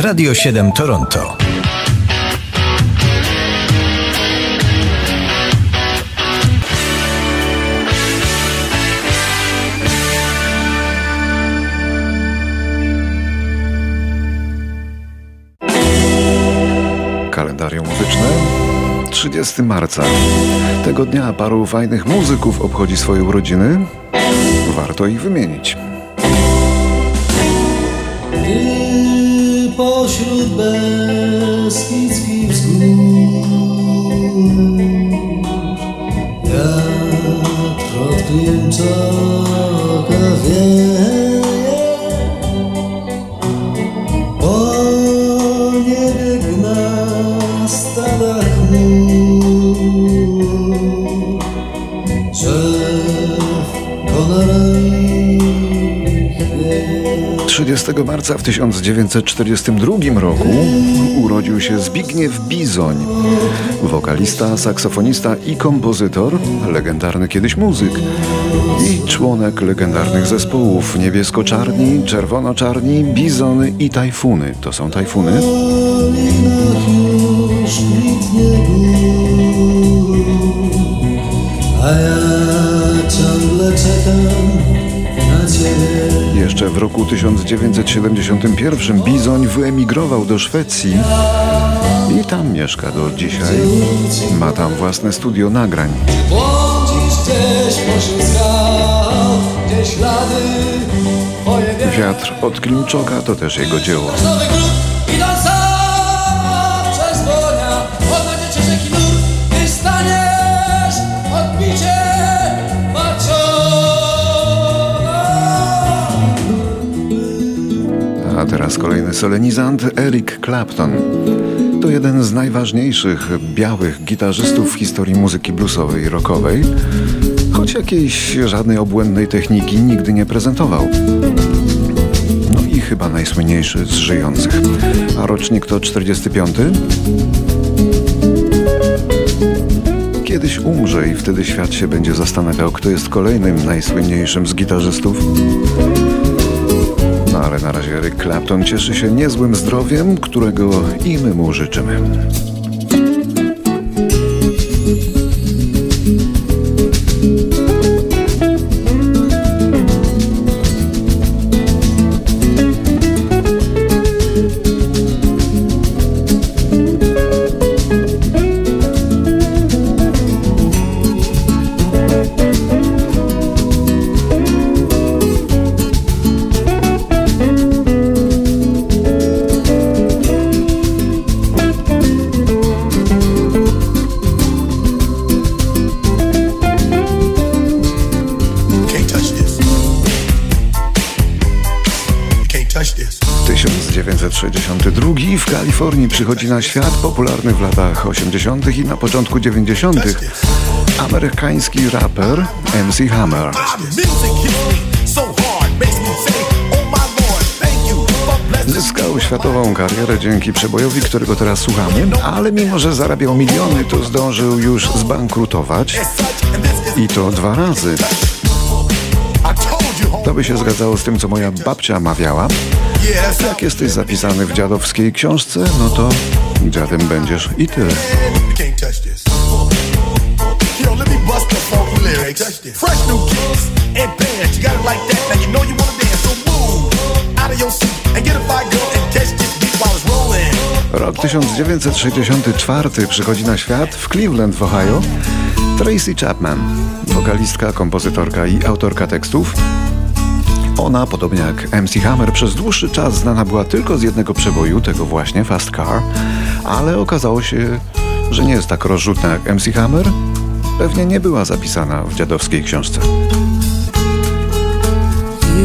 Radio 7 Toronto. Kalendarium muzyczne 30 marca. Tego dnia paru fajnych muzyków obchodzi swoje urodziny. Warto ich wymienić. Pośród beskidzkich wzgórz. Wiatr od Klimczoka wieje. Po niebie gna stada chmur 30 marca w 1942 roku urodził się Zbigniew Bizoń, wokalista, saksofonista i kompozytor, legendarny kiedyś muzyk i członek legendarnych zespołów Niebiesko-Czarni, Czerwono-Czarni, Bizony i Tajfuny. To są Tajfuny? a ja ciągle czekam na ciebie. Jeszcze w roku 1971 Bizoń wyemigrował do Szwecji i tam mieszka do dzisiaj. Ma tam własne studio nagrań. Wiatr od Klimczoka to też jego dzieło. Teraz kolejny solenizant Eric Clapton. To jeden z najważniejszych białych gitarzystów w historii muzyki bluesowej i rockowej, choć jakiejś żadnej obłędnej techniki nigdy nie prezentował. No i chyba najsłynniejszy z żyjących. A rocznik to 45. Kiedyś umrze i wtedy świat się będzie zastanawiał, kto jest kolejnym najsłynniejszym z gitarzystów. No ale na razie Eric Clapton cieszy się niezłym zdrowiem, którego i my mu życzymy. 1962 w Kalifornii przychodzi na świat popularny w latach 80. i na początku 90. amerykański raper MC Hammer. Zyskał światową karierę dzięki przebojowi, którego teraz słuchamy, ale mimo, że zarabiał miliony, to zdążył już zbankrutować i to dwa razy. To by się zgadzało z tym, co moja babcia mawiała. Jak jesteś zapisany w dziadowskiej książce, no to dziadem będziesz i tyle. Rok 1964 przychodzi na świat w Cleveland w Ohio. Tracy Chapman, wokalistka, kompozytorka i autorka tekstów. Ona, podobnie jak MC Hammer, przez dłuższy czas znana była tylko z jednego przeboju, tego właśnie Fast Car, ale okazało się, że nie jest tak rozrzutna jak MC Hammer. Pewnie nie była zapisana w dziadowskiej książce. You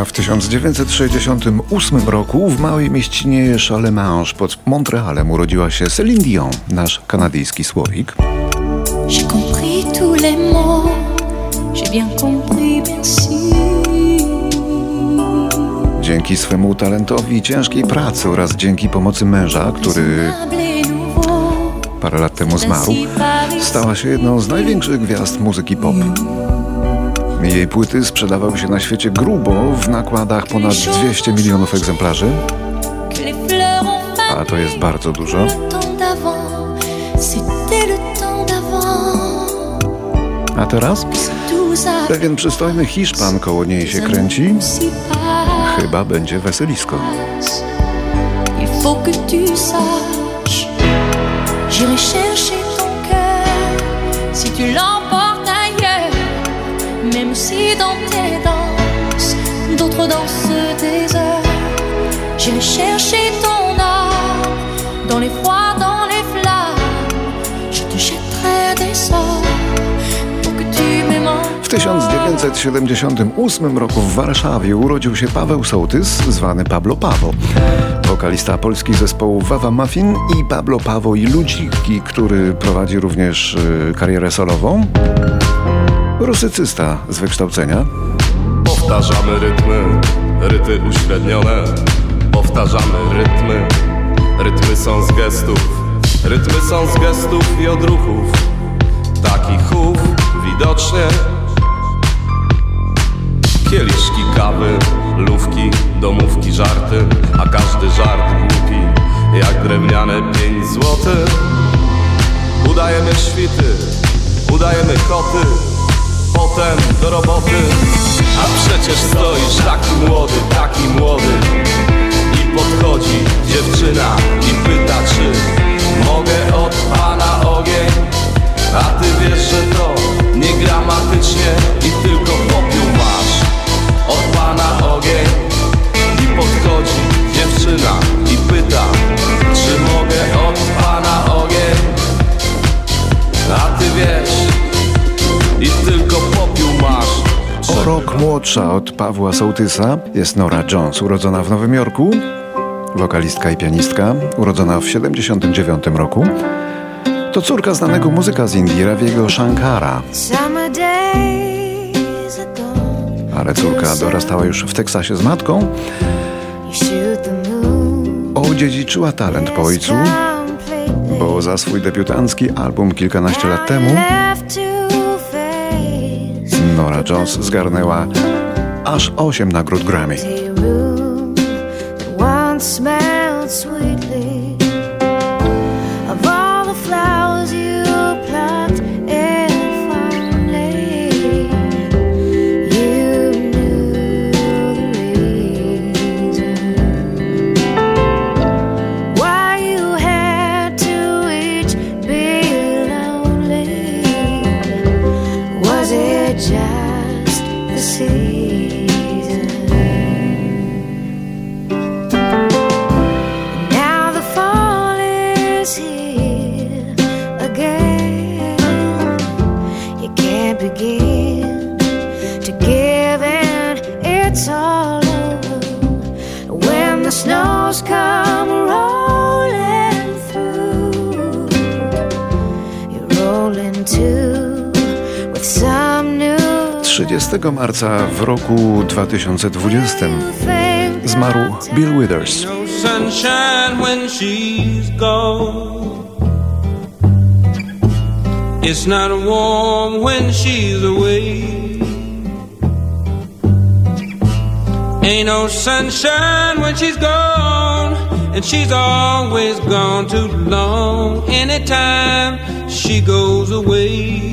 A w 1968 roku w małej mieścinie Chalemange pod Montrealem urodziła się Celine Dion, nasz kanadyjski słowik. J'ai compris tous les mots, j'ai bien compris, merci. Dzięki swemu talentowi i ciężkiej pracy oraz dzięki pomocy męża, który parę lat temu zmarł, stała się jedną z największych gwiazd muzyki pop. Jej płyty sprzedawały się na świecie grubo w nakładach ponad 200 milionów egzemplarzy, a to jest bardzo dużo. A teraz? Pewien przystojny Hiszpan koło niej się kręci. Chyba będzie weselisko. J'irai chercher ton cœur. Si tu ailleurs, même si dans tes danses, d'autres dansent heures. J'irai chercher ton âme dans les froids, dans les flammes, je te jetterai des sorts. W 1978 roku w Warszawie urodził się Paweł Sołtys, zwany Pablo Pawo. Wokalista polskich zespołów Wawa Muffin i Pablo Pawo i Ludziki, który prowadzi również y, karierę solową. Rusycysta z wykształcenia. Powtarzamy rytmy, ryty uśrednione. Powtarzamy rytmy, rytmy są z gestów. Rytmy są z gestów i odruchów. Takich chów widocznie. Kieliszki kawy, lówki, domówki, żarty. A każdy żart głupi, jak drewniane pięć złotych Udajemy świty, udajemy koty Potem do roboty. A przecież stoisz taki młody, taki młody. I podchodzi dziewczyna i pyta czy Mogę od pana ogień? A ty wiesz, że to nie gramatycznie I tylko popiół masz Od pana ogień. I podchodzi dziewczyna i pyta młodsza od Pawła Sołtysa jest Nora Jones, urodzona w Nowym Jorku. Wokalistka i pianistka, urodzona w 79 roku. To córka znanego muzyka z Indii, Raviego Shankara, ale córka dorastała już w Teksasie z matką. Odziedziczyła talent po ojcu, bo za swój debiutancki album kilkanaście lat temu Nora Jones zgarnęła aż 8 nagród Grammy. 30 marca w roku 2020 zmarł Bill Withers. It's not warm when she's away. Ain't no sunshine when she's gone, and she's always gone too long. Anytime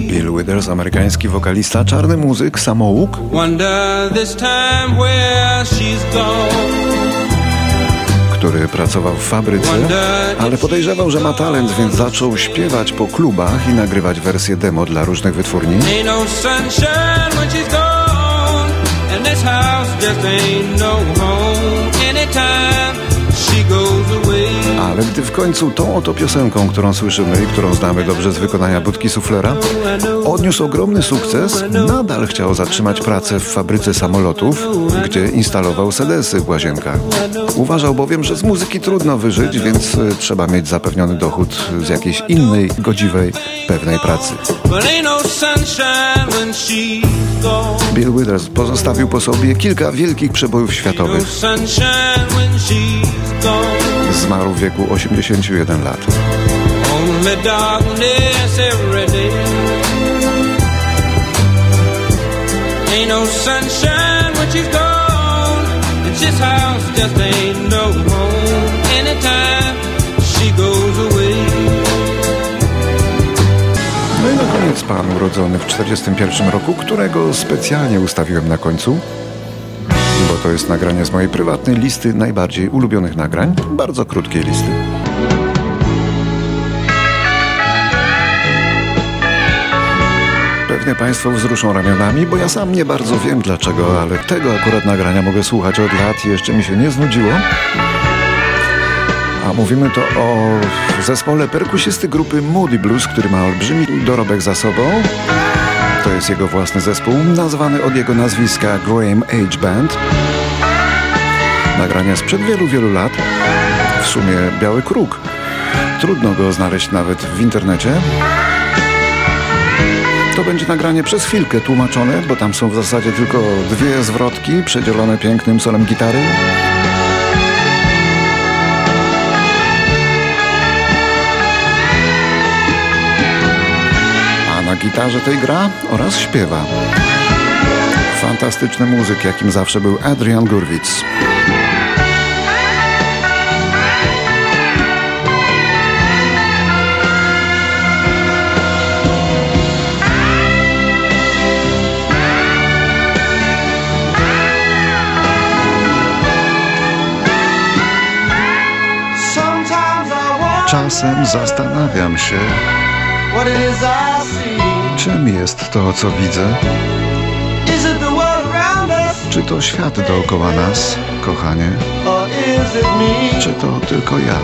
Bill Withers, amerykański wokalista, czarny muzyk, samouk, który pracował w fabryce, ale podejrzewał, że ma talent, więc zaczął śpiewać po klubach i nagrywać wersje demo dla różnych wytwórni. Ain't Ale gdy w końcu tą oto piosenką, którą słyszymy i którą znamy dobrze z wykonania Budki Suflera, odniósł ogromny sukces, nadal chciał zatrzymać pracę w fabryce samolotów, gdzie instalował sedesy w łazienkach. Uważał bowiem, że z muzyki trudno wyżyć, więc y, trzeba mieć zapewniony dochód z jakiejś innej, godziwej, pewnej pracy. Bill Withers pozostawił po sobie kilka wielkich przebojów światowych. Zmarł w wieku 81 lat. Ain't no sunshine when she's gone. It's this house just ain't pan urodzony w 41 roku, którego specjalnie ustawiłem na końcu, bo to jest nagranie z mojej prywatnej listy najbardziej ulubionych nagrań, bardzo krótkiej listy. Pewnie Państwo wzruszą ramionami, bo ja sam nie bardzo wiem dlaczego, ale tego akurat nagrania mogę słuchać od lat i jeszcze mi się nie znudziło. A mówimy to o zespole perkusisty grupy Moody Blues, który ma olbrzymi dorobek za sobą. To jest jego własny zespół, nazwany od jego nazwiska Graham Age Band. Nagrania sprzed wielu, wielu lat. W sumie biały kruk. Trudno go znaleźć nawet w internecie. To będzie nagranie przez chwilkę tłumaczone, bo tam są w zasadzie tylko dwie zwrotki przedzielone pięknym solem gitary. Gitarze tej gra oraz śpiewa. Fantastyczny muzyk, jakim zawsze był Adrian Gurwitz. Czasem zastanawiam się, czym jest to, co widzę. Czy to świat dookoła nas, kochanie? Czy to tylko ja?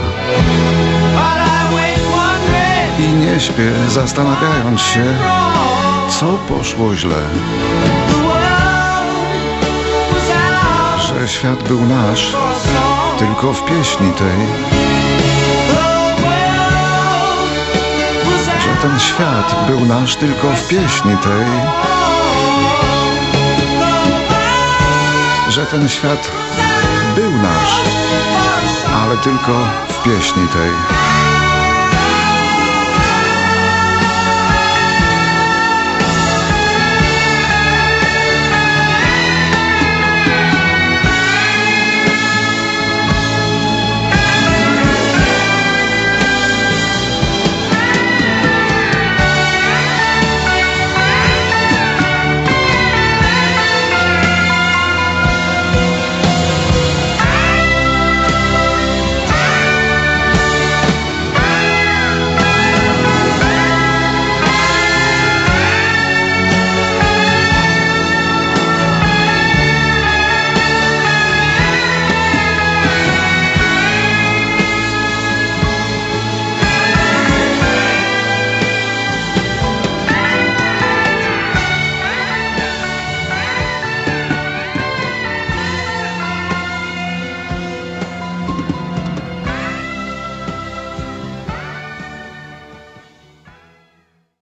I nie śpię, zastanawiając się, co poszło źle. Że świat był nasz tylko w pieśni tej. Świat był nasz tylko w pieśni tej. Że ten świat był nasz, ale tylko w pieśni tej.